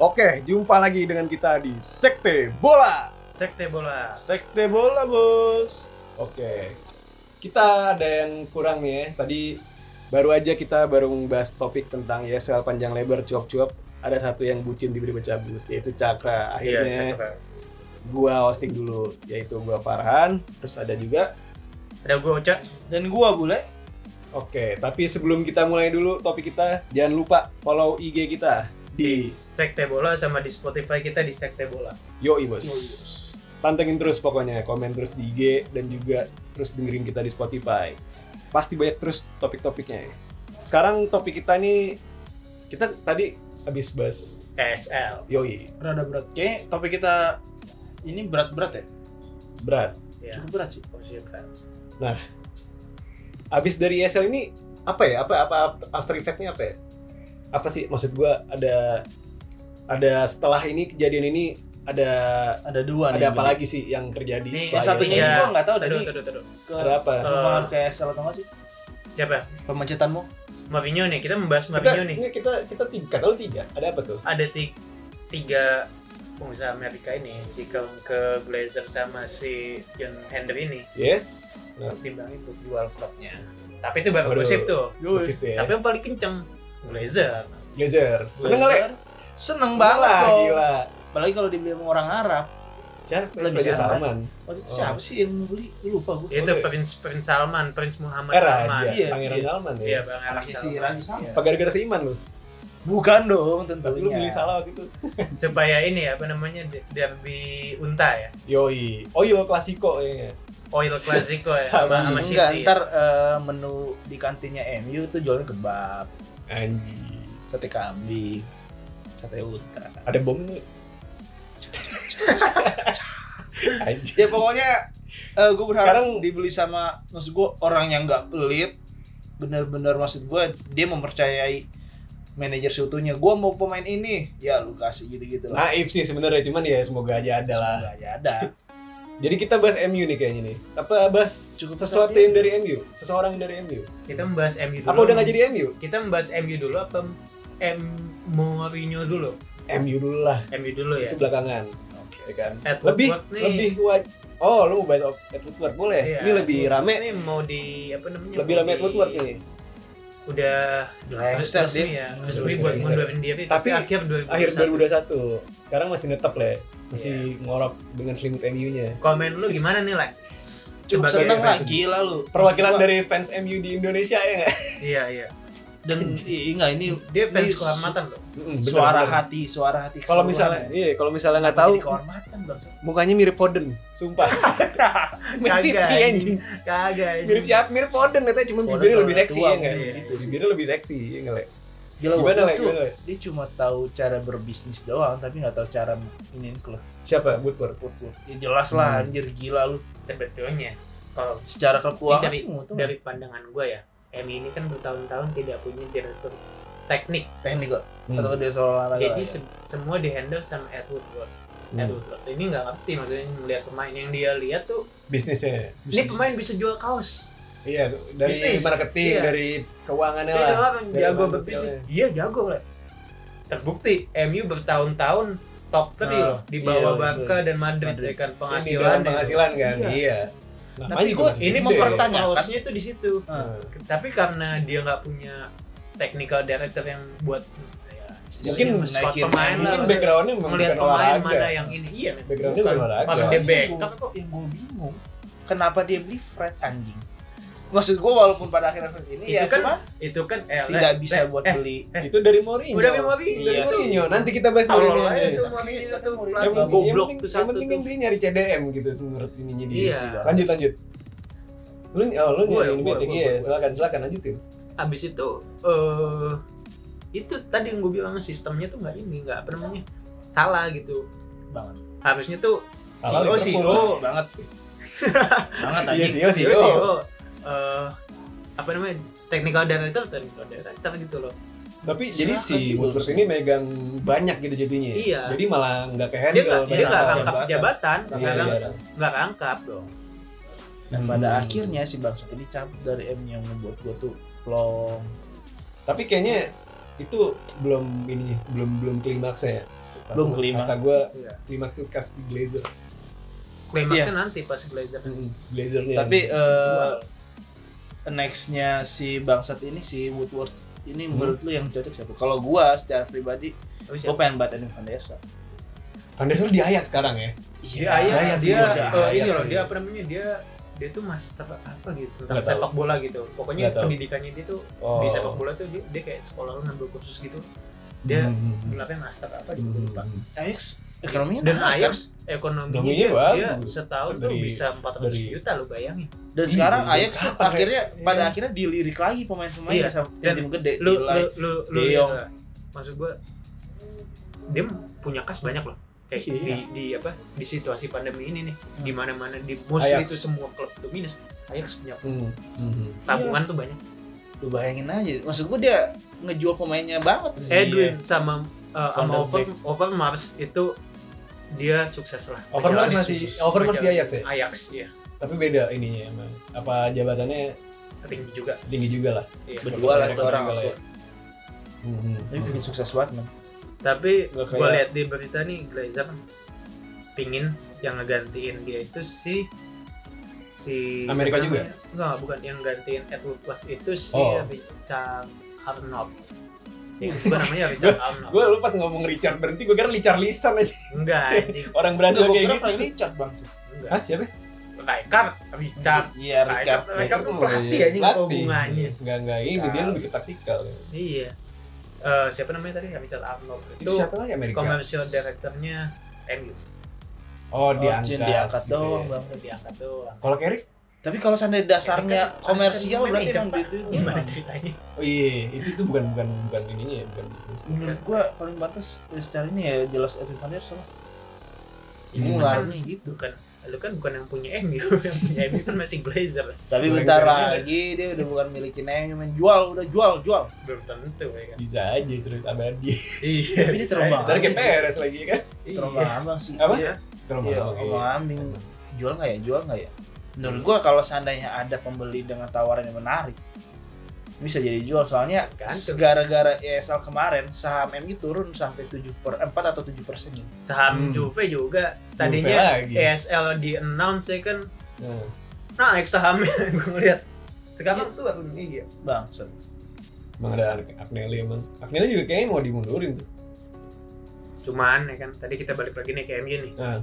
Oke, jumpa lagi dengan kita di Sekte Bola. Sekte bola. Sekte Bola, Bos. Oke. Kita ada yang kurang nih ya. Tadi baru aja kita baru membahas topik tentang YSL panjang lebar cuap-cuap. Ada satu yang bucin tiba-tiba cabut, yaitu Cakra. Iya, Akhirnya Cakra. gua hosting dulu, yaitu gua Farhan. Terus ada juga Ada gue Oca. Dan gua bule. Oke, tapi sebelum kita mulai dulu topik kita, jangan lupa follow IG kita di Sekte bola sama di Spotify kita di Sekte bola. Yoi Bos. Pantengin terus pokoknya, komen terus di IG dan juga terus dengerin kita di Spotify. Pasti banyak terus topik-topiknya. Sekarang topik kita nih kita tadi habis bahas KSL. Yoi, Rada berat. Kayaknya topik kita ini berat-berat ya? berat. Ya. Cukup berat sih. Oh, siapa? Habis dari ESL ini apa ya? Apa apa after effect-nya apa ya? Apa sih maksud gua ada ada setelah ini kejadian ini ada Ada dua nih. ada apa gede. lagi sih yang terjadi Nih, Yang setelah satunya ESL? ini gua nggak tahu nih. Ke, Ada apa? Pengaruh ke SL atau nggak sih? Siapa? Pemencetanmu? Mourinho nih. Kita membahas Mourinho nih. ini kita kita tiga, kata lu tiga. Ada apa tuh? Ada ti- tiga pengusaha Amerika ini, si ke, ke Glazer sama si John Henry ini. Yes. Nah, Timbang itu jual klubnya. Tapi itu baru gosip tuh. gosip ya. Tapi yang paling kenceng Glazer. Glazer. Seneng kali? Glazer. Seneng banget gila. Apalagi kalau dibeli sama orang Arab. Siapa? Lebih Raja? Salman. Waktu itu Oh. siapa sih yang beli? Lupa gua. Itu. Prince Prince Salman, Prince Muhammad Eh Salman. Iya, Pangeran iya. Salman ya. Iya, Bang Anaknya si Salman. Raja Salman. Apa gara-gara seiman lu? Bukan dong tentunya. Tapi lu beli salah waktu itu. supaya ini apa namanya de- derby unta ya Yoi. Oil Klasiko ya. oil clasico ya Sama sama, sama Enggak, ntar eh, menu di kantinnya MU tuh jualnya kebab, Anjing. sate kambing, sate unta. Ada bom nih. Anjing. ya pokoknya eh gue berharap Sekarang- dibeli sama maksud gue orang yang nggak pelit bener-bener maksud gue dia mempercayai manajer seutuhnya gue mau pemain ini ya lu kasih gitu-gitu lah Naif sih sebenarnya, cuman ya semoga aja ada lah. Semoga aja ada Jadi kita bahas MU nih kayaknya nih. Apa bahas Cukup sesuatu yang dari MU? Seseorang yang dari MU? kita membahas MU dulu Apa udah nggak jadi MU? kita membahas MU dulu apa M Mourinho dulu MU dulu lah. MU dulu ya Itu belakangan. Oke Ya kan? Edward lebih nih. lebih waj Oh, lu mau bahas Edward Ward boleh. Iya, ini lebih Edward rame. Nih mau di apa namanya Lebih rame Edward Ward nih. udah resmi dia. ya resmi buat mundurin diri Tapi tapi akhir 2021 Akhir 2021. Sekarang masih netep lah. ya. Masih Iya. ngorok dengan selimut MU-nya. komen lu gimana nih cukup Sebagai seneng lah gila lu Perwakilan dari fans MU di Indonesia ya nggak? iya iya dan enggak ini dia fans ini kehormatan loh Mm, bener, suara bener. hati suara hati Kalau misalnya, ya. iya, kalau misalnya nggak tahu, Jadi kehormatan bang mukanya mirip Foden, sumpah. Kagak, anjing. kagak. Mirip siapa? Mirip Foden, katanya cuma Foden bibirnya lebih seksi ya nggak? iya. Gitu, Bibirnya lebih seksi, ya nggak? Le? Gila, Gimana, itu Gimana, dia cuma tahu cara berbisnis doang tapi nggak tahu cara iniin klub Siapa? Woodward. ya jelas lah Hmm. anjir gila lu sebetulnya kalau secara klub keuangan dari, dari pandangan gue ya MI ini kan bertahun-tahun tidak punya direktur teknik teknik kok Hmm. atau dia soal olahraga jadi ya. se- semua dihandle sama Edward Ward Hmm. Edward Ward ini nggak ngerti maksudnya melihat pemain yang dia lihat tuh Bisnisnya. ini pemain bisa jual kaos Iya, dari Bisnis. marketing, Iya. dari keuangannya dia lah. Dari jago berbisnis iya jago lah terbukti MU bertahun-tahun top 3 Ah, loh di bawah iya, Barca dan Madrid, Madrid. ya kan Ini penghasilan penghasilan kan, Iya. iya. Tapi juga gua masih ini gede. mempertanya- Pertanyaan. Plusnya itu di situ Ah. tapi karena dia nggak punya technical director yang buat ya, Mungkin naikin- pemain lah Mungkin backgroundnya memang melihat bukan pemain olahraga. mana yang ini iya. Backgroundnya Bukan. olahraga. pas dia Yang backup gua- yang gue bingung kenapa dia beli Fred anjing maksud gue walaupun pada akhirnya ini Itu ya kan cuma itu kan eh, tidak Le- bisa Le- buat eh, beli eh. Itu dari Mourinho. Udah dari Mourinho. Dari Iya sih. Mourinho. Nanti kita bahas Mourinho aja aja. tuh Tapi Mourinho Mourinho Yang penting, yang goblok penting, tuh yang satu penting tuh. kan dia nyari CDM gitu menurut ininya dia. Iya. Lanjut lanjut. Lu oh, lu nyari ya, ini meeting iya, gua. silakan silakan lanjutin. Habis itu eh itu tadi yang gue bilang sistemnya tuh nggak ini nggak apa namanya salah gitu banget harusnya tuh Salah CEO. CEO banget sangat Iya, anjing CEO, CEO, Eh, apa namanya technical director technical director gitu loh Tapi jadi si juga Woodward ini megang banyak gitu jadinya. Iya. Jadi malah nggak ke dia handle. nggak dia nggak Iya, rangkap jabatan. jabatan Iya, nggak iya. nggak rangkap dong Dan pada Hmm. akhirnya si bangsat ini cabut dari M yang membuat gua tuh plong. Tapi kayaknya itu belum ini belum belum klimaks ya. Belum klimaks. Kata gue iya. klimaks itu kas di Glazer. klimaksnya nanti pas Glazer Glazernya. Tapi yang- eh nextnya si bangsat ini si Woodward ini Hmm. menurut lu yang cocok siapa? Kalau gua secara pribadi, gua pengen banget Edwin Van der Sar. Van der Sar di Ajax sekarang ya. dia ayah Ajax dia juga, eh, Ajax ini loh dia apa namanya dia dia tuh master apa gitu tentang tahu. sepak bola gitu pokoknya tahu. pendidikannya dia tuh Oh. di sepak bola tuh dia, dia kayak sekolah lu ngambil kursus gitu dia Hmm. gelarnya master apa gitu Hmm. lupa Ajax ekonominya dan naik, Ajax ekonominya Ekonominya dia, setahun tuh Dari- bisa 400 dari- juta lu bayangin dan Iya, sekarang dari Ajax tuh kapan, akhirnya Rek? pada Iya. akhirnya dilirik lagi pemain-pemain Iya, sama dan tim gede lu lu lu lu maksud gua dia punya kas banyak loh kayak Iya. di di apa di situasi pandemi ini nih Hmm. di mana mana di mostly Ajax. itu semua klub tuh minus Ajax punya Hmm. Hmm. tabungan tuh banyak Lu bayangin aja, maksud gua dia ngejual pemainnya banget. Iya. Edwin sama uh, sama Over Beek. Overmars itu dia sukses lah Overmars masih sukses. Overmars di. Ajax ya? Ajax ya Tapi beda ininya emang. Apa jabatannya tinggi juga tinggi juga lah. iya. Berdua lah itu orang lah aku. ya. Hmm. Tapi bikin sukses banget man. tapi kayak- lihat di berita nih Glazer pingin yang ngegantiin dia itu si si Amerika juga? Enggak, bukan yang gantiin Edward Woodward itu si Oh. Richard Arnold. Si gua namanya Richard Arnold. Gue lupa ngomong Richard berhenti, gue kira Richard Lisan aja. Enggak anjing. Orang Brazil Gua kayak kira gitu. Frank Richard bang. Enggak. Hah, siapa? Rijkaard, Richard. Iya Richard. Rijkaard, Rijkaard tuh Oh, pelatih iya. anjing apa Pelatih. hubungannya. Enggak, enggak ini dia lebih ke taktikal. Iya. Eh, siapa namanya tadi? Richard Arnold. Itu Itu siapa lagi Amerika? commercial directornya MU. Oh, Oh, diangkat. Diangkat gitu doang ya. bang. Diangkat doang. Kalau Carrick? Tapi kalau seandainya dasarnya Kan komersial berarti emang gitu. Gimana ceritanya? Oh iya, itu itu bukan bukan bukan ininya ya, bukan bisnis. Menurut gua paling batas ya secara ini ya jelas der Sar. Ini Hmm. ngelarangnya gitu. Bukan lu kan bukan yang punya MU, yang punya MU kan masih Glazer. Tapi bentar Sar. lagi dia udah bukan milikin MU main jual udah jual jual. Belum tentu ya kan. Bisa aja terus abadi. Iya. Tapi dia terombang. Ntar kayak Peres lagi kan? Terombang ambang sih. Apa? Iya. Terombang Iya, abang. Jual nggak ya? Jual nggak ya? Menurut gua kalau seandainya ada pembeli dengan tawaran yang menarik, bisa jadi jual. Soalnya gara-gara ESL kemarin saham MU turun sampai 7 per 4 atau 7 persen. Saham Hmm. Juve juga Juve tadinya lagi. ESL di announce ya kan Nah, naik sahamnya gue ngeliat sekarang tuh baru iya Bangset. emang ada Agnelli emang. Agnelli juga kayaknya mau dimundurin tuh. cuman ya kan tadi kita balik lagi nih ke MU nih Nah,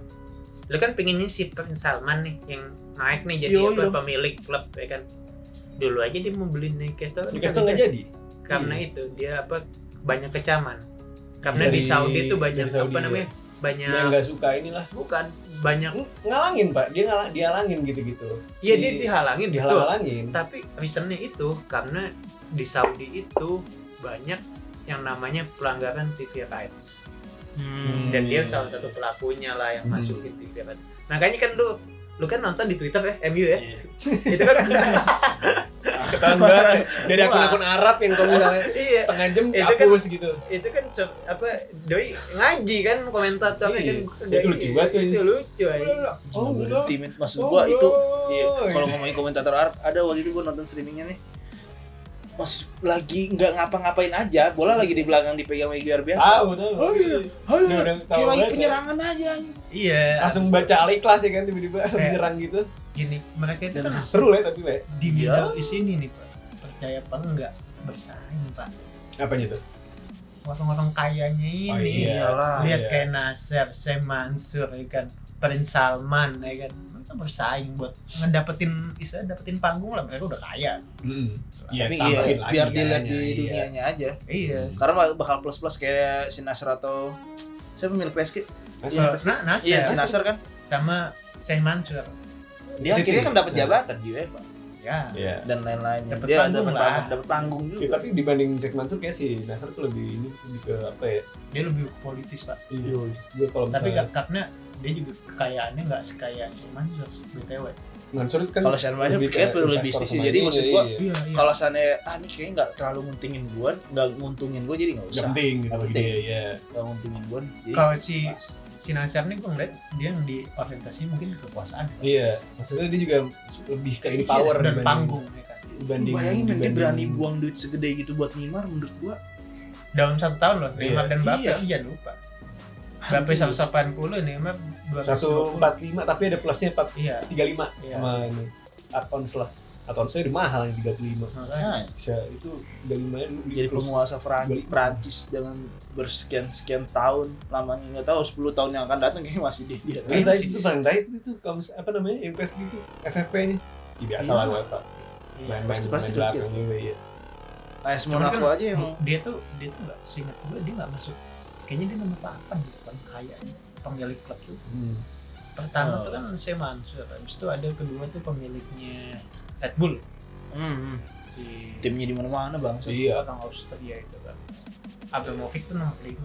lu kan pengennya si Prince Salman nih yang naik nih jadi Yoi apa, dong. pemilik klub ya kan dulu aja dia mau beli Newcastle Newcastle nggak jadi. karena Iya. itu dia apa banyak kecaman karena Dari- di Saudi itu banyak Saudi, apa ya. namanya banyak Dia nggak suka inilah. bukan banyak Ngalangin pak, dia ngalang, dihalangin gitu-gitu. Iya Si- dia dihalangin betul dihalang-halangin. tapi reasonnya itu karena di Saudi itu banyak yang namanya pelanggaran TV rights Hmm. dan dia salah satu pelakunya lah yang Hmm. masukin TV rights makanya kan lu lu kan nonton di Twitter ya MU ya? Iya. itu kan Ketahuan banget dari akun-akun Arab yang kalau misalnya iya. setengah jam Itu kan- kapus gitu. itu kan so- apa doi ngaji kan komentatornya Iya. kan Itu lucu banget tuh, itu lucu aja Oh, tim maksud Oh, gua itu iya, kalau ngomongin komentator Arab ada waktu itu gua nonton streamingnya nih Mas lagi nggak ngapa-ngapain aja, bola lagi di belakang dipegang Wegiar biasa. Tahu tahu. Oh iya, udah tahu kayak lagi banget. penyerangan aja anjing. iya Langsung baca al ikhlas ya kan tiba-tiba menyerang gitu. itu gini mereka itu kan Seru ya tapi le. di Iya. Middle East ini nih pak percaya apa enggak bersaing pak Apanya tuh? orang-orang kayanya ini Oh, iya. Iyalah. lihat iya. kayak Nasser, Syekh Mansur, ya kan, Prince Salman, ya kan, mereka bersaing buat ngedapetin, bisa dapetin panggung lah, mereka udah kaya. Hmm. Iya, Tapi iya, tambahin lagi biar dilihat di iya. dunianya aja. Iya. Karena bakal plus-plus kayak si Nasr atau siapa pemilik PSG? Nah, nah, Nasser Iya, si Nasr kan. sama Syekh Mansur, Dia City. akhirnya kan dapat Nah. jabatan di UEFA ya. Iya. dan lain-lainnya. Dapet Dia panggung dapat lah. dapat panggung Ya, juga. tapi dibanding Jack Mansur kayak si Nasr tuh lebih ini lebih ke apa ya? Dia lebih politis pak. Iya. Gue kalau Tapi gak, karena dia juga kekayaannya nggak sekaya si Mansur BTW Mansur kan Kalau Sean Mansur lebih kayak lebih sih. Jadi Iya, maksud gua, iya. iya iya kalau seandainya ah ini kayaknya nggak terlalu nguntungin gua nggak nguntungin gua jadi nggak Nggak usah penting gitu bagi penting. dia ya nggak nguntungin gua jadi kalau si pas. Si Nasir nih gue ngeliat dia yang di orientasinya mungkin kekuasaan iya maksudnya dia juga lebih ke ini Iya, power dan dibanding- panggung ya kan. dibanding bayangin men, dia dibanding- berani buang duit segede gitu buat Neymar menurut gua dalam satu tahun loh Iya. Neymar dan Mbappe Iya. jangan lupa Mbappe Anjing. 180 Neymar 220 satu empat lima tapi ada plusnya empat iya tiga lima Iya. sama ini Atons lah Atonsnya udah mahal yang tiga puluh lima makanya Nah, bisa itu tiga lima nya dulu beli jadi penguasa Balik. Prancis dengan bersekian sekian tahun lamanya nggak tahu 10 tahun yang akan datang kayaknya masih dia dia Iya tadi sih. itu paling tadi itu, itu mis- apa namanya yang PSG itu FFP nya ya, biasa lah Iya. UEFA Iya. main-main pasti- pasti main belakang juga ya AS Monaco kan aja yang dia tuh dia tuh nggak seingat gue dia nggak masuk kayaknya dia nomor 8 gitu kan kaya pemilik klub tuh hmm. Pertama Oh. tuh kan saya Mansur habis itu ada kedua tuh pemiliknya Red Bull. Hmm, hmm. si timnya di mana-mana bang? Iya. orang Austria itu kan. Abramovich tuh nomor 5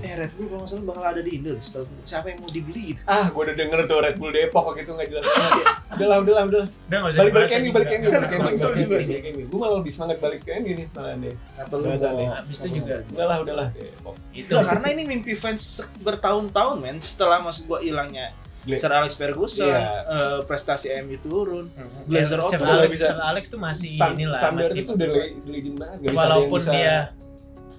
eh Red Bull kalau nggak salah bakal ada di Indo gue. siapa yang mau dibeli gitu ah gue udah denger tuh Red Bull Depok kok itu nggak jelas banget. Udahlah udahlah udahlah udah usah balik balik lagi, balik MU balik nggak- balik MU gue malah lebih semangat balik ke MU nih malah nih. Atau lu. Habis itu juga udahlah udahlah Depok. Itu. Karena ini mimpi fans bertahun-tahun men. Setelah maksud gua hilangnya Sir Alex Ferguson Iya. eh, prestasi MU turun Hmm. Glazer Sir Otto Alex, bisa- Alex tuh masih Stan- inilah standar masih itu udah le- legend banget gak walaupun bisa dia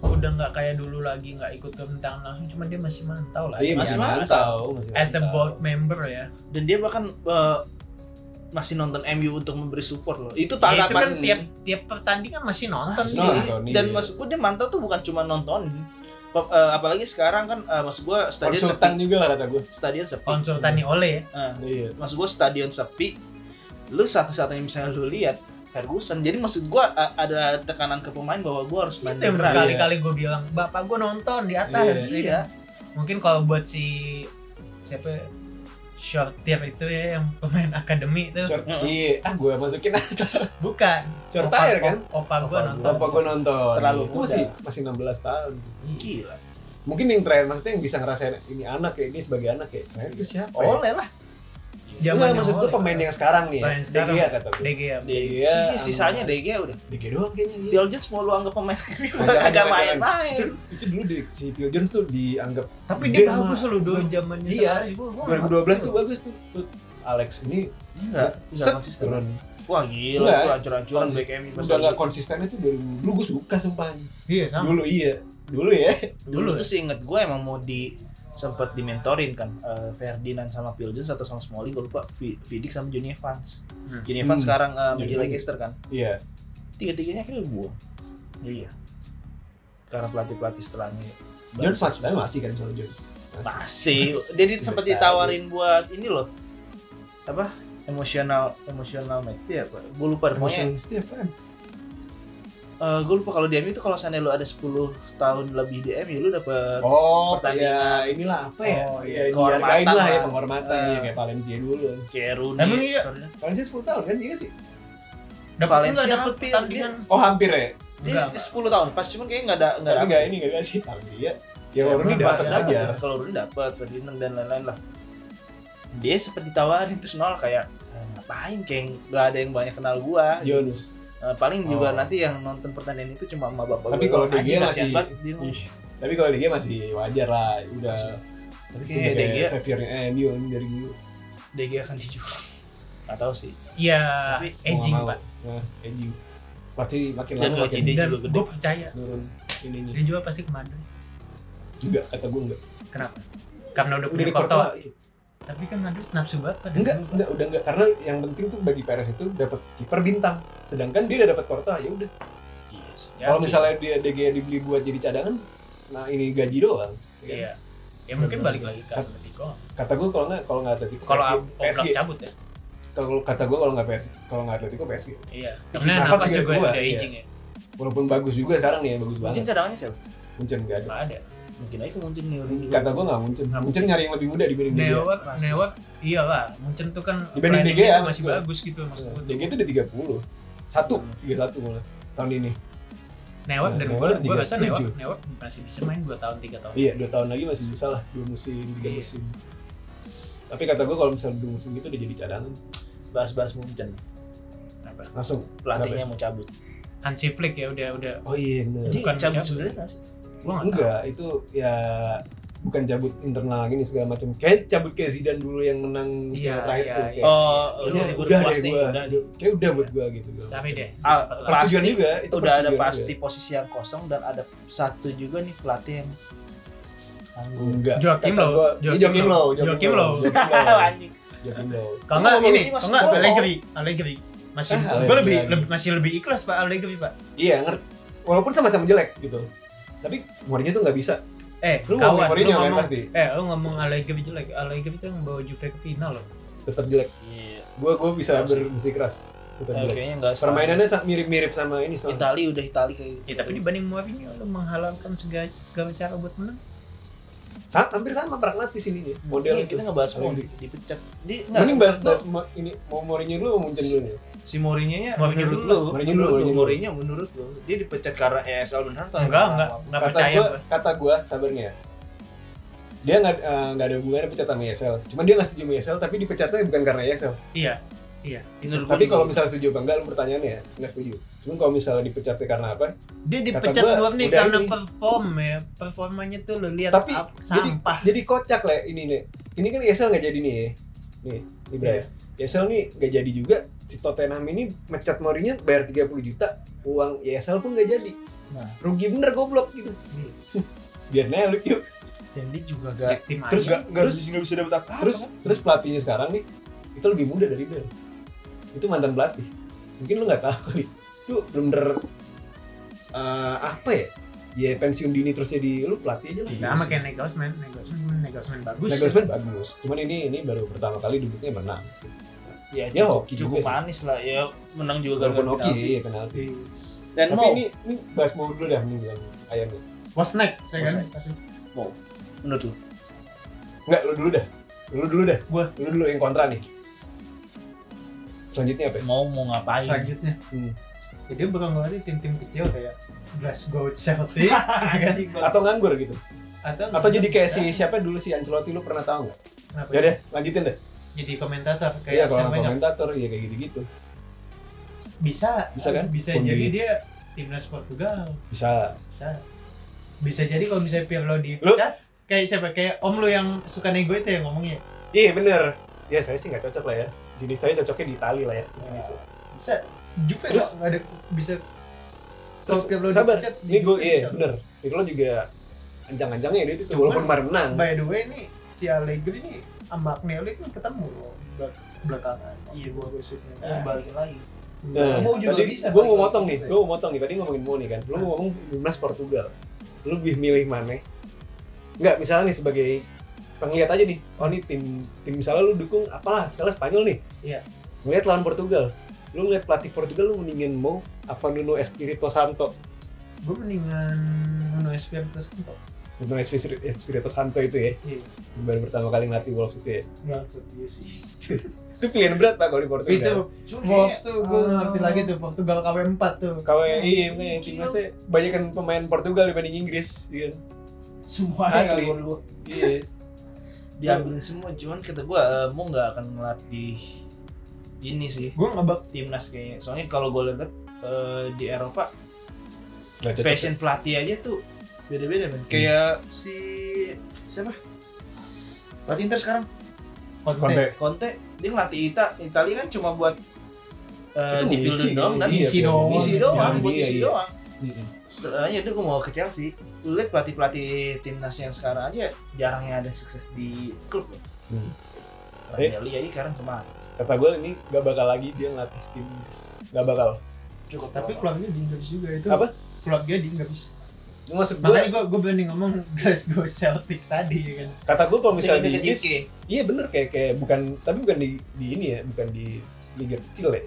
udah nggak kayak dulu lagi nggak ikut ke langsung cuma dia masih mantau lah iya masih Masih mantau masih as a board member ya dan dia bahkan eh, masih nonton MU untuk memberi support loh itu Ya, itu kan tanggapan tiap tiap pertandingan masih nonton Masih. sih Nonton, iya. dan maksud dia mantau tuh bukan cuma nonton Eh, apalagi sekarang kan eh, maksud gua stadion konsultan sepi. juga lah kata gue stadion sepi. Konsultani oleh ya? Eh, iya. maksud gua stadion sepi. Lu satu-satunya misalnya lu lihat Ferguson. Jadi maksud gua ada tekanan ke pemain bahwa gua harus main itu berkali-kali gue bilang bapak gue nonton di atas. Iya. iya. Mungkin kalau buat si siapa Shortir itu ya yang pemain akademi itu. Short iya. Ah gue masukin aja. Bukan. Short Opa- tire kan opa gue Opa nonton. Bapak gue nonton. Terlalu itu masih masih 16 tahun. Gila. Mungkin yang terakhir maksudnya yang bisa ngerasain ini anak ya ini sebagai anak ya. Nah itu siapa ya? oleh lah Enggak, maksud gue pemain yang sekarang nih ya. Pemain. DG ya kata gue DG ya DG Sih, ya sisanya DG udah. DG doang kayaknya iya. Phil Jones mau lu anggap pemain. Jangan, main-main. itu, itu dulu di, si Phil Jones tuh dianggap tapi Dia dia bagus loh dulu zamannya Iya. Sarri. Gua- gua nggak 2012 tuh bagus tuh, tuh Alex ini enggak konsisten. Turun. Wah gila tuh hancur-hancuran pas udah nggak lagi. konsisten itu dari dulu. Gue suka sumpah. Iya sama. Dulu iya. Dulu ya. Dulu Dulu tuh sih inget gue emang mau di sempet dimentorin kan eh, Ferdinand sama Phil Jones atau sama Smalling gue lupa Vi- Vidic sama Johnny Evans. Hmm. Johnny Evans Hmm. sekarang eh, Johnny menjadi. Leicester kan? Iya. Tiga-tiganya akhirnya buang iya. Karena pelatih-pelatih setelahnya. Jones masih masih kan soal Jones. Masih. Dia di- sempat ditawarin buat ini loh. Apa? Emosional emosional match. Dia apa gue lupa deh, pokoknya Emotion setiap kan gue lupa kalau di MU itu kalau seandainya lu ada 10 tahun lebih di MU lu dapet oh Pertandingan. ya inilah apa ya? Oh, ya iya. dihargain lah ya penghormatan Eh. ya kayak Valencia dulu kayak Rooney Emang iya? Valencia 10 tahun kan iya sih? Dapat Valencia nggak dapat pertandingan. oh hampir ya? Dia Enggak, 10 tahun pas cuman kayaknya nggak ada nggak tapi ada enggak ini enggak sih? Tapi dia ya kalau Rooney dapat ya? aja kalau Rooney dapat Ferdinand dan lain-lain lah. Dia sempat ditawarin terus nol kayak "Eh, ngapain kayak nggak ada yang banyak kenal gua. Jones Eh, paling juga Oh. nanti yang nonton pertandingan itu cuma sama bapak tapi kalau. DG masih banget tapi kalau DG masih wajar lah udah tapi udah kayak DG kayak Xaviernya eh ini dari dulu DG akan dijual. Nggak tahu sih. Iya Tapi edging pak. nah edging pasti makin Dan lama makin juga dan gede. gue percaya. Ininya. Dia jual pasti ke Madrid enggak kata gue enggak. Kenapa? Karena udah udah punya di Courtois iya. Tapi kan Madrid nafsu banget pada enggak enggak udah enggak. Karena yang penting tuh bagi Perez itu dapat kiper bintang. Sedangkan dia udah dapat Courtois ya udah. Yes. kalau misalnya dia DG dibeli buat jadi cadangan nah ini gaji doang ya kan? iya. Ya mungkin balik lagi ke Atletico. kata gue kalau nggak kalau nggak Atletico kalau PSG, cabut ya? Kalau kata gue kalau nggak PSG kalau nggak Atletico PSG iya. Karena nafas juga juga udah iya. aging ya. Walaupun bagus juga sekarang nih bagus mungkin banget. cadangannya siapa Munchen nggak ada. Nggak ada mungkin aja mungkin nih orang kata gue nggak Munchen Nggak Munchen nyari yang lebih muda dibanding DG Newak pasti. Newak iyalah Munchen tuh kan Dibanding DG ya, masih gua. bagus gitu maksud gue DG itu udah 30 satu tiga satu malah tahun ini Newak dan Newak gue gue rasa Newak 37. Newak masih bisa main 2 tahun 3 tahun iya dua tahun lagi masih bisa lah dua musim tiga Iya. musim Tapi kata gue kalau misalnya udah musim gitu udah jadi cadangan bahas-bahas Munchen Apa? langsung. pelatihnya mau cabut Hansi Flick ya udah udah Oh iya bener. jadi Bukan cabut cabut. sebenarnya gua tahu. Enggak, itu ya bukan cabut internal gini segala macam. Kayak cabut kayak Zidane dulu yang menang Iya, terakhir iya, tuh. iya. Kayak, oh kayaknya udah udah deh gua. udah Kayak udah buat gua gitu. gua. capek deh Ah, pasti juga, itu udah ada pasti juga. posisi yang kosang dan ada satu juga nih pelatih yang Enggak. Joachim Kata Low. gua- Iya, Joachim Low, Joachim Low. Kalau nggak Ngomong ini kalau masih nggak ngomong. Allegri Allegri masih Ah, gue lebih- masih lebih ikhlas pak Allegri pak Iya, ngerti. Walaupun sama-sama jelek gitu. Tapi Mourinho tuh nggak bisa. eh Lu kawan ngomong lu Mourinho kan pasti? eh lu ngomong Allegri jelek Allegri itu yang bawa Juve ke final loh Tetap jelek. Iya. Gua gua bisa Terus. bersikeras. Tetap Eh, jelek. kayaknya enggak Permainannya mirip-mirip sama ini soalnya. Itali udah Itali kayak ya tapi dibanding Mourinho lu menghalalkan segala, segala cara buat menang Sa- hampir sama pragmatis ini nih. Model Iya, kita ngebahas mau dipecat. Di Mending bahas bahas ini mau Mourinho dulu mau Munchen dulu si Mourinho-nya Mourinho menurut dulu. lu, Mourinho menurut dulu, lu, Mourinho Mourinho menurut lu, dia dipecat karena ESL beneran atau enggak enggak. Enggak kata percaya gua, kata gua kabarnya dia nggak eh, nggak ada hubungannya pecat sama ESL cuma dia nggak setuju sama ESL tapi dipecatnya bukan karena ESL iya iya. Menurut tapi gua kalau misalnya setuju apa enggak lu pertanyaannya ya nggak setuju. Cuma kalau misalnya dipecatnya karena apa? Dia dipecat gua, nih karena ini. perform ya. Performanya tuh lu lihat tapi ap- jadi sampah. jadi kocak lah ini nih ini kan ESL nggak jadi nih nih nih Bray. Iya. ESL nih nggak jadi juga. Si Tottenham ini mecat Mourinho bayar 30 juta. Uang ESL pun nggak jadi. Nah. rugi bener goblok gitu. Biar nanya lucu. Dan dia juga gak tim Terus aja. nggak- nggak bisa dapat apa terus terus pelatihnya sekarang nih itu lebih muda dari Bel itu mantan pelatih. Mungkin lu nggak tahu kali. Itu bener-bener eh, apa ya ya pensiun dini terus jadi lu pelatih aja lah. Sama kayak Nagelsmann Nagelsmann Nagelsmann bagus. Nagelsmann bagus. Cuman ini ini baru pertama kali duduknya menang. Ya, Ya, cukup, hoki cukup juga sih. manis lah. Ya menang juga gara-gara oke penalti. iya penalti. Dan tapi mau? ini ini bahas mau dulu dah nih. Bilang ayamnya Wasnek saya kan? mau? Menurut lu? Enggak lu dulu dah. Lu dulu dah. Gua. lu dulu yang kontra nih. Selanjutnya apa ya? mau mau ngapain? Selanjutnya. Hmm. Jadi bakal ngeluarin tim-tim kecil kayak Glasgow Celtic ya atau nganggur gitu atau atau jadi kayak si siapa dulu si Ancelotti lu pernah tahu nggak ya ya? deh lanjutin deh jadi komentator Iya kayak kalau siapa ya? komentator ya kayak gitu-gitu. bisa Bisa kan? bisa Pundit. jadi dia timnas Portugal Bisa. bisa bisa jadi kalau misalnya Pirlo dipecat kayak siapa kayak om lu yang suka nego itu yang ngomongnya Iya bener. Ya saya sih nggak cocok lah ya. Di sini saya cocoknya di Itali lah ya. Gitu. bisa Juve Terus- nggak ada bisa Terus sabar. Ini gue iya bisa. bener. Pirlo juga ancang-ancangnya dia itu Cuman- walaupun kemarin menang. by the way ini si Allegri ini sama Agnelli kan ketemu loh belak- belakangan Iya, gua gosipnya mau balikin lagi Nah, Mau juga tadi bisa gue balik mau motong nih, gue mau motong nih. Tadi ngomongin mau nih kan, lu ngomong timnas Portugal. Lu lebih milih mana? Enggak, misalnya nih sebagai penglihat aja nih. Oh nih tim tim misalnya lu dukung apalah, misalnya Spanyol nih. Iya. Ngeliat lawan Portugal. Lu ngeliat pelatih Portugal lu mendingin mau apa Nuno Espirito Santo? gue mendingan Nuno Espirito Santo Nuno Espirito, Santo itu ya. iya Baru pertama kali ngelatih Wolves itu ya. maksud dia sih Itu pilihan berat Pak kalau di Portugal. itu Cuma Wolves tuh gue ngerti lagi tuh Portugal KW4 tuh KWI makanya timnasnya banyak kan pemain Portugal dibanding Inggris, iya kan? semua Asli. Iya. diambil semua cuman kata gua eh, mau nggak akan ngelatih ini sih. Gue ngebak timnas kayaknya. Soalnya kalau gue lihat eh, di Eropa cocok. passion pelatih aja tuh beda-beda men. Kayak si siapa? Pelatih Inter sekarang. Conte, Conte. Conte. Dia ngelatih Ita Italia kan cuma buat eh, Itu di building doang dan iya, isi biar doang. isi doang buat isi iya. doang. Setelahnya dia gue mau ke Chelsea lu lihat pelatih pelatih timnas yang sekarang aja jarang yang ada sukses di klub loh Hmm. Ranieri aja sekarang ke mana Kata gue ini gak bakal lagi dia ngelatih timnas. Gak bakal. cukup tapi keluarga di Inggris juga itu Apa? keluarga di Inggris maksud gue, makanya gue gue berani ngomong Glasgow Celtic tadi ya kan kata gue kalau misalnya di Inggris, iya bener kayak kayak bukan, tapi bukan di, di ini ya, bukan di liga kecil ya.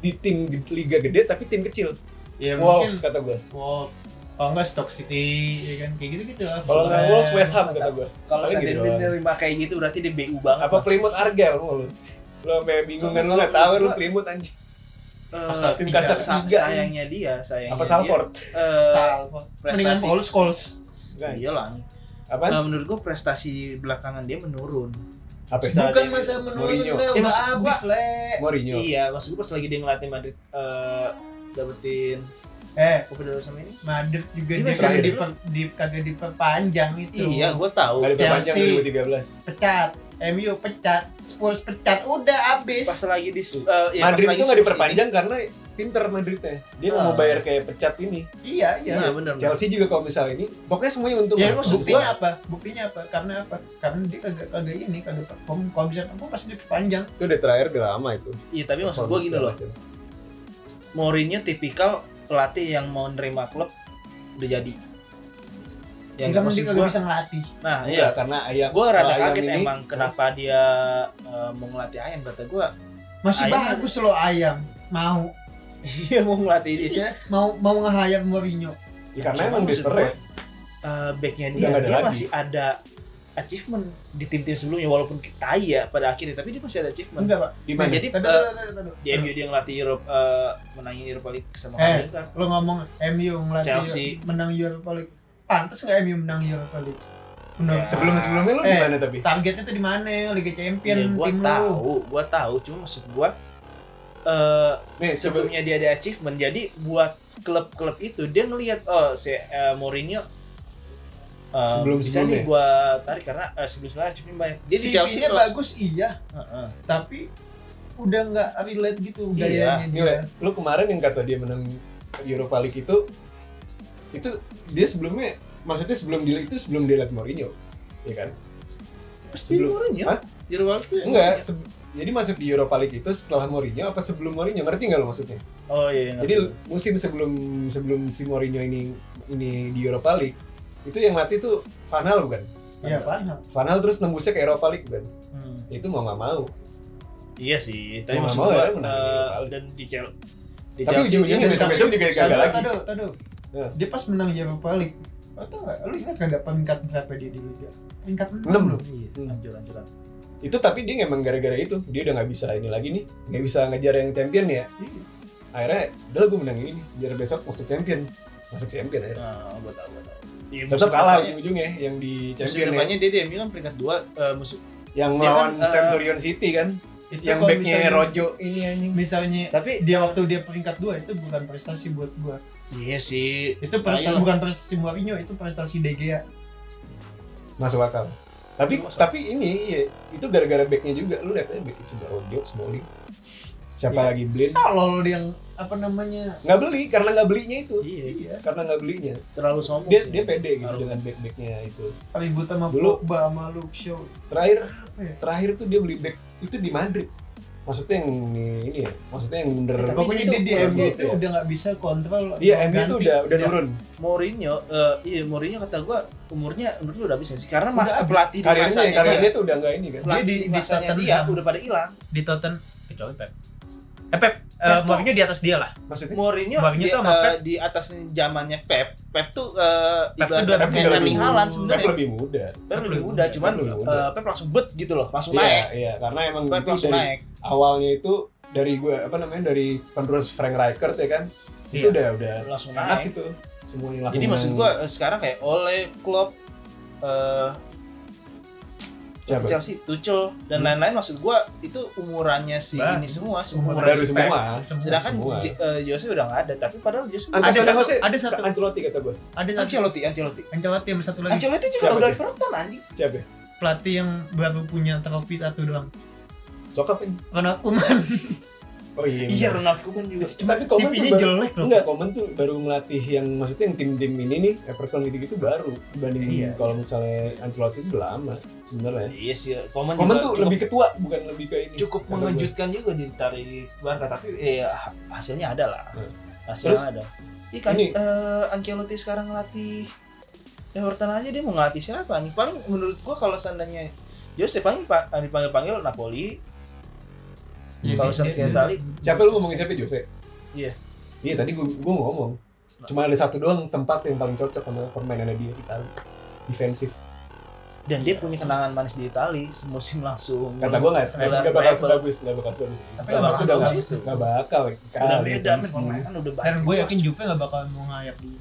Di tim liga gede tapi tim kecil. ya mungkin Wolves kata gue. Wolves kalau nggak Stoke City ya kan kayak gitu gitu lah Kalau nggak. Wolves West Ham kata gue. kalau saya gitu nerima kayak gitu berarti dia BU banget Apa Plymouth Argyle mau lu? Lo sampai bingung kan lu nggak tahu lu Plymouth anjing. Eh, Tim kasta sa- sayangnya dia sayangnya Apa dia, Salford? eh, Salford. mendingan prestasi Paul Scholes Enggak. iya lah Apaan? Nah, menurut gua prestasi belakangan dia menurun Apa? Bukan masa menurun Mourinho. Eh, udah maksud habis gua- le. Mourinho. Iya, maksud gue pas lagi dia ngelatih Madrid eh dapetin Eh, Copa del sama ini. Madrid juga di, kagak diperpanjang itu. Iya, gue tahu. Nggak diperpanjang Chelsea. 2013. Pecat. MU pecat. Spurs pecat. Udah habis. Pas lagi di eh, ya, Madrid pas lagi itu nggak diperpanjang karena pinter Madridnya. Dia nggak mau Ah. bayar kayak pecat ini. Iya, iya. Iya, benar. benar. Chelsea juga kalau misalnya ini, pokoknya semuanya untung. Ya, maksud buktinya gua- apa? Buktinya apa? Karena apa? Karena dia kagak kagak ini, kagak perform. Kalau bisa perform pasti diperpanjang. itu udah terakhir udah lama itu. Iya, tapi maksud gue gini loh. Mourinho tipikal pelatih yang mau nerima klub udah jadi. Ya, Yang dia kagak gue, bisa ngelatih. nah Iya, iya, karena ayam. gue rada kaget ini- emang kenapa dia eh, mau ngelatih ayam kata gue. Masih Ayam bagus loh ayam. Mau. Iya mau ngelatih dia. Iya, mau mau nge-hire Mourinho. Ya, karena emang desperate. Eh, backnya dia, dia lagi. masih ada achievement di tim-tim sebelumnya walaupun tai ya pada akhirnya tapi dia masih ada achievement. Enggak, Pak. Di Nah, mana? jadi Tadu, eh, tadu, tadu, tadu. di MU dia ngelatih Europe eh, menangin Europa League sama Eh. kan. Lo ngomong MU ngelatih Chelsea. menang Europa League. Pantes nggak MU menang Europa League? Menurut Ya. Sebelum sebelumnya lu di Eh, mana tapi? targetnya tuh di mana? Liga Champion Ya, gua tim lu. tahu, gua tahu, cuma maksud gua eh Nih sebelum sebelumnya dia ada achievement jadi buat klub-klub itu dia ngelihat oh si eh, Mourinho eh, Sebelum- bisa sebelumnya. nih gua tarik karena eh, sebelum sebelumnya achievement banyak dia di Chelsea langsung- bagus iya, Heeh. tapi udah nggak relate gitu Iya, gayanya dia. Le, lu kemarin yang kata dia menang Europa League itu itu dia sebelumnya maksudnya sebelum dia itu sebelum dia latih Mourinho ya kan pasti Sebelum- Mourinho Hah? League enggak se- jadi masuk di Europa League itu setelah Mourinho apa sebelum Mourinho ngerti nggak lo maksudnya oh iya ngerti. jadi musim sebelum sebelum si Mourinho ini ini di Europa League itu yang latih tuh Van Hal bukan Iya, paham. Van Hal terus nembusnya ke Europa League bukan Hmm. itu mau nggak mau iya sih tapi Mau maksud nggak mau gua ya, League. dan di Chelsea di Tapi ujung-ujungnya juga gagal lagi Tadu, tadu. Ya. Dia pas menang Europa League. Lo tau gak? Lu ingat kagak peringkat berapa dia di Liga? Peringkat 6 Enam. loh. Iya, Hmm. lanjut lanjutan itu tapi dia emang gara-gara itu dia udah nggak bisa ini lagi nih nggak bisa ngejar yang champion ya Iya. akhirnya udah gue menang ini nih biar besok masuk champion masuk champion akhirnya nah gua tahu gua tahu Iya, tetap musim kalah ujung-ujungnya yang di musim champion ya depannya dia di MU kan peringkat 2 musim yang Dia melawan kan, eh, Centurion City kan Itu yang backnya Rojo ini anjing Misalnya tapi dia waktu dia peringkat 2 itu bukan prestasi buat gua. Iya sih Itu prestasi bukan prestasi Mourinho, itu prestasi De Gea. masuk akal tapi Masuk. tapi ini iya, itu gara-gara backnya juga lu lihat aja backnya coba Rojo Smalling siapa Iya. lagi Blin Tolol yang apa namanya? nggak beli karena nggak belinya itu iya Iya. karena nggak belinya terlalu sombong dia sih. dia pede gitu Terlalu- dengan back backnya itu Ribut sama Dulu- Pogba sama Luke Shaw. terakhir Apa ya? terakhir tuh dia beli back itu di Madrid maksudnya yang ini, ini ya maksudnya yang bener Eh, tapi Pokoknya dia dia di MU itu ya. udah nggak bisa kontrol. iya MU ganti. udah udah Udah. turun Mourinho eh iya Mourinho kata gua umurnya menurut lu udah habis nggak sih karena Udah ma- habis. pelatih di karirnya masanya karirnya dia tuh udah nggak ini kan pelatih Dia di- di, dia udah pada hilang di Tottenham kecuali Pep. Eh Pep, Pep eh, Mourinho di atas dia lah. maksudnya Mourinho Mourinho di, tuh sama eh, Pep. di atas zamannya Pep Pep tuh eh Pep tuh Pep kayak Erling lebih- Haaland Pep sebenarnya lebih muda Pep lebih muda cuman Pep lebih muda. eh, Pep langsung bet gitu loh langsung iya naik iya karena emang Pep itu langsung dari naik awalnya itu dari gue apa namanya dari penerus Frank Rijkaard ya kan itu Iya. udah udah langsung enak naik gitu semuanya langsung jadi maksud gua eh, sekarang kayak Ole Klopp eh Siapa? Chelsea, Tuchel dan Hmm. lain-lain maksud gua itu umurannya si Bah. ini semua Umuran baru si Pep. semua Sedangkan semua. J- eh, Jose udah nggak ada, tapi padahal Jose Ancelotti Ada satu- Jose, ada satu. Ancelotti kata gue Ada satu Ancelotti, Ancelotti. Ancelotti sama satu lagi Ancelotti juga Siapa udah? Everton anjing. siapa ya? pelatih yang baru punya trofi satu doang. Sokap ini Ronald Koeman. oh iya Iya. Ronald Koeman juga. Cuma tapi Koeman tuh baru, jelek loh. enggak Koeman tuh baru ngelatih yang maksudnya yang tim-tim ini nih Everton gitu-gitu baru dibanding Iya. kalau misalnya Ancelotti itu udah lama sebenarnya. Iya sih, Koeman, Koeman tuh cukup, lebih ketua bukan lebih ke ini. cukup Kata gue. mengejutkan juga ditarik Barca, tapi eh ha- hasilnya ada lah. Hmm. Hasilnya Terus, ada. Iya kan, ini- eh, Ancelotti sekarang ngelatih Everton aja dia mau ngelatih siapa nih? Paling menurut gua kalau seandainya Jose paling pa- dipanggil-panggil Napoli, Iya, Kalau dia- Sergio dia- Itali, Siapa lu ngomongin siapa Jose? Iya. Iya tadi gua gua ngomong. Cuma ada satu doang tempat yang paling cocok sama permainannya dia Itali. Defensif. dan dia punya kenangan manis di Itali semusim langsung. Kata gua nggak Treble. nggak bakal sebagus nggak bakal sebagus. Tapi Nggak nggak bakal sebagus itu. nggak bakal Udah kali. beda, permainan udah Dan banyak. gue yakin Juve gak bakal mau ngayak dia.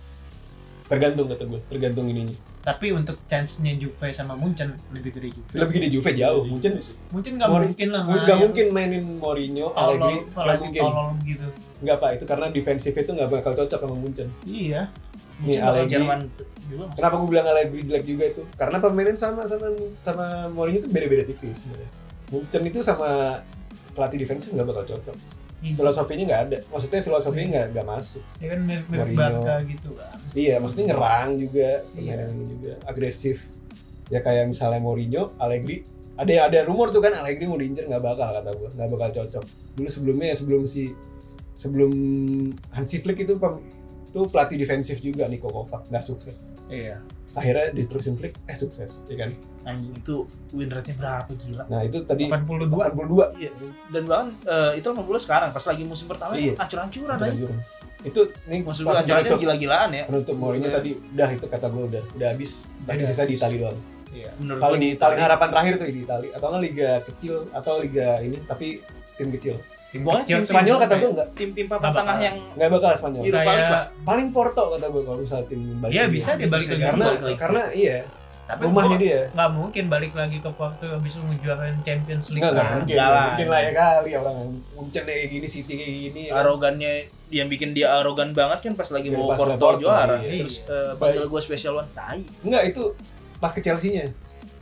Tergantung kata gue tergantung ininya. Tapi untuk chance-nya Juve sama Munchen lebih gede Juve. lebih gede Juve jauh. Mungkin Mungkin nggak mungkin lah. nggak mungkin mainin Mourinho Allegri nggak mungkin. gitu. nggak pak. Itu karena defensif itu nggak bakal cocok sama Munchen. Iya. Bakal Allegri. Jerman juga kenapa gue bilang Allegri jelek juga itu? Karena permainan sama sama sama Mourinho itu beda-beda tipis sebenarnya. Munchen itu sama pelatih defensif nggak bakal cocok Iya. filosofinya nggak ada maksudnya filosofinya nggak nggak masuk Ya kan mirip mirip. Barca gitu kan. iya maksudnya nyerang juga Iya. permainan juga agresif ya kayak misalnya Mourinho Allegri ada yang ada rumor tuh kan Allegri mau diincer nggak bakal kata gue nggak bakal cocok dulu sebelumnya sebelum si sebelum Hansi Flick itu tuh pelatih defensif juga Niko Kovac nggak sukses Iya. Akhirnya diterusin Flick eh sukses ya kan Anjing itu win rate-nya berapa gila. nah itu tadi 82. 82 Iya, dan bahkan eh, itu 80 sekarang pas lagi musim pertama Iya. itu hancur-hancuran aja. Itu nih Musim pas penutup, gila-gilaan ya. penutup Mourinho Iya. tadi udah itu kata gue udah udah habis tapi Udah sisa di. Itali doang Iya. Menurut paling gua di Itali- harapan terakhir tuh di Itali atau nggak liga kecil atau liga ini tapi tim kecil Tim kecil tim Spanyol kata gue nggak tim-tim papan tengah bakal. yang nggak bakal Spanyol Iya. Lah. paling Porto kata gue kalau misalnya tim balik Iya, bisa dia balik lagi. karena Balik lagi. karena iya tapi rumahnya dia nggak mungkin balik lagi ke Porto habis itu ngejuarain Champions League nggak nggak kan. mungkin mungkin lah ya kali orang Munchen kayak gini City kayak gini ya. arogannya yang bikin dia arogan banget kan pas lagi Iya, mau pas Porto, Porto, juara. iya. Terus eh, panggil gue special one tai. Enggak itu pas ke Chelsea-nya.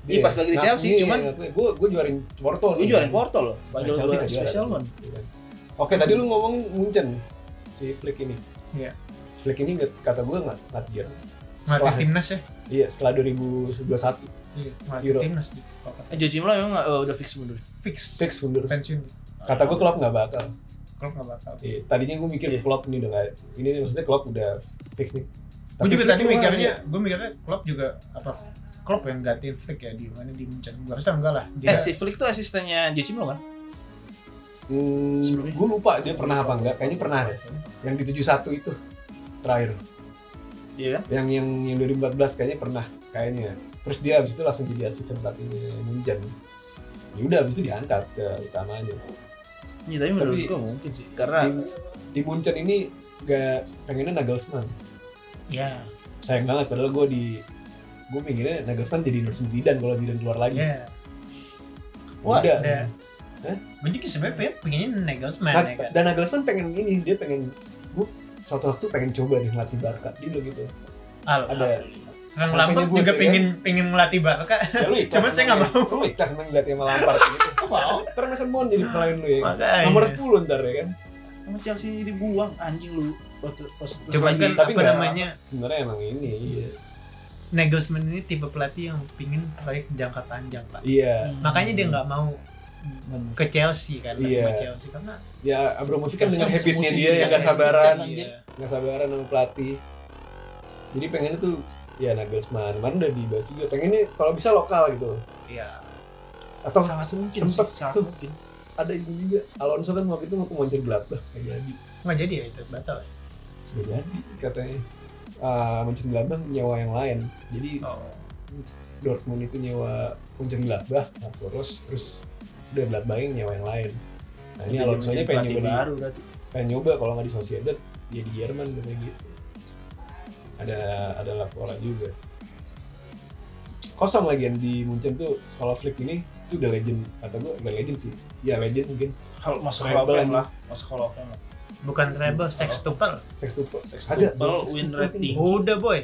Iya, pas lagi di Chelsea, cuman- gue gue juarin Porto. Gue juarin Porto loh. Nah, Panggil Chelsea special one. Iya kan. Oke, tadi lu ngomongin Munchen si Flick ini. Iya. Flick ini nggak- kata gue nggak nggak Setelah timnas ya. iya setelah 2021 Iya, Euro. timnas di Eh Joachim Low memang eh, udah fix mundur. fix. fix mundur. pensiun. Kata gue Klopp nggak bakal. Kalau nggak bakal. Iya, tadinya gue mikir Iya. Klopp ini udah nggak. Ini maksudnya Klopp udah fix nih. Gue juga tadi mikirnya, ya. gue mikirnya Klopp juga apa Klopp yang gantiin Flick ya di mana di Munchen. Gue rasa enggak lah. Dia Eh si Flick tuh asistennya Joachim Low kan? Hmm, Sebelumnya? gue lupa dia pernah apa enggak. Kayaknya pernah deh. Yang di 71 itu terakhir. Iya kan? yang yang yang 2014 kayaknya pernah kayaknya terus dia habis itu langsung jadi asisten pelatihnya Munchen ya udah habis itu diangkat ke utamanya Iya tapi menurut Tapi- gue mungkin sih karena di, di Munchen ini gak pengennya Nagelsmann ya, sayang banget padahal gue di gue pengennya Nagelsmann jadi Nursen Zidane kalau Zidane keluar lagi ya. Wah, udah? Gue juga sebenarnya pengennya Nagelsmann Nah, ya kan. dan Nagelsmann pengen ini dia pengen gue suatu waktu pengen coba nih ngelatih Barca dia bilang gitu Al, ada Kang Tapi Lampard juga ya. pengen pengen melatih Barca. ya lu Cuman saya nggak ya. lu ikhlas emang ngeliat sama Lampard gitu Mau. ntar Mason Mount jadi pemain lu ya Makanya. nomor 10 ntar ya kan sama Chelsea dibuang anjing lu pas pas, pas Coba lagi kan tapi apa nggak- namanya sebenarnya emang ini iya Nagelsmann ini tipe pelatih yang pingin proyek jangka panjang pak. iya. Makanya dia nggak mau ke Chelsea kan, Iya. sama Chelsea. Karena ya Abramovich kan dengan kan habitnya dia yang gak Chelsea sabaran. Iya, nggak sabaran sama pelatih. Jadi pengennya tuh ya Nagelsmann. Kemarin udah dibahas juga. Pengennya kalau bisa lokal gitu. Iya. atau sangat mungkin sempet sih, sangat tuh mungkin. ada ini juga. Alonso kan waktu itu mau ke Mönchengladbach. Nggak jadi. Nggak jadi ya itu batal ya. nggak jadi katanya ah Mönchengladbach nyewa yang lain. Jadi Oh. Dortmund itu nyewa Mönchengladbach nah, terus terus udah Gladbach yang nyewa yang lain. Nah ini Alonso nya pengen nyoba di baru berarti. pengen nyoba kalau nggak di Sociedad ya di Jerman katanya gitu ada ada laporan juga. Kosong lagi yang di Munchen tuh kalau Flick ini itu udah legend. Kata gue udah legend sih. Ya legend mungkin. Kalau masuk Hall of Fame lah masuk Hall of Fame lah Bukan treble, sextuple. sextuple Sextuple, belum win sextuple rate tinggi. Udah boy.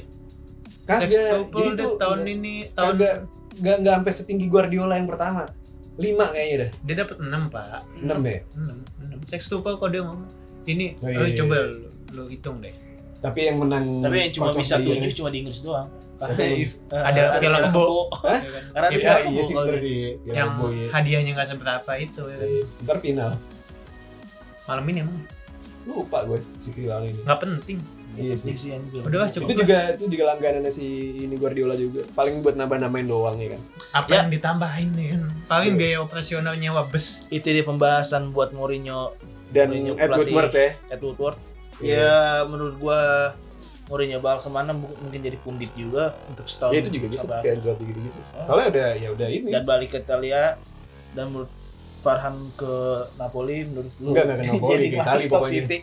kagak Sextuple jadi tuh tahun nggak- ini tahun kagak nggak nggak sampai setinggi Guardiola yang pertama lima kayaknya dah dia dapat 6 pak. enam ya 6, 6. Sextuple kok dia ngomong. Ini Oh, iya, lu iya, coba iya. lu, lu hitung deh. tapi yang menang tapi yang cuma bisa tujuh cuma di Inggris doang if- eh, Ada Piala Kebo. Kan? Karena dia ya Piala iya Kebo sih bener sih yang iya. hadiahnya nggak seberapa itu ya kan? Iya. ntar final malam ini emang lupa gue si final ini. Nggak penting. Iya sih. juga. Udah lah, cukup itu juga itu juga langganan si ini Guardiola juga. Paling buat nambah-nambahin doang ya kan? Apa Ya. yang ditambahin nih kan paling Iya. biaya operasional nyewa bus. Itu dia pembahasan buat Mourinho. Dan Mourinho Ed pelatih. Woodward ya? Ed Woodward. Iya. ya menurut gua Mourinho bakal ke mana? Mu- mungkin jadi pundit juga untuk setahun ya itu juga bisa kayak gitu-gitu. Soalnya udah ya udah ini. dan balik ke Italia. Dan menurut Farhan ke Napoli menurut lu Enggak, enggak ke Napoli, jadi ke Itali pokoknya. City.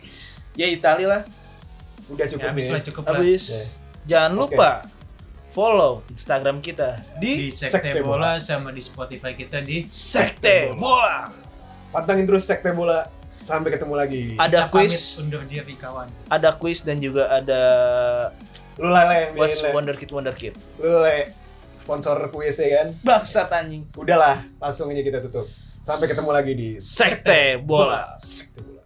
ya Itali lah udah cukup ya habis nih lah cukup lah habis Ya. Jangan Oke. lupa follow Instagram kita di di sekte, Sekte bola sama di Spotify kita di Sekte Bola. Pantangin terus sekte bola. Sampai ketemu lagi. Ada Kita quiz. undur diri kawan. Ada quiz dan juga ada Lu lele, What's biarin, Le. Wonder Kid Wonder Kid. Lu le. Sponsor kuis ya kan. Bangsat anjing. Udahlah, langsung aja kita tutup. Sampai ketemu lagi di Sekte Bola. Sekte Bola.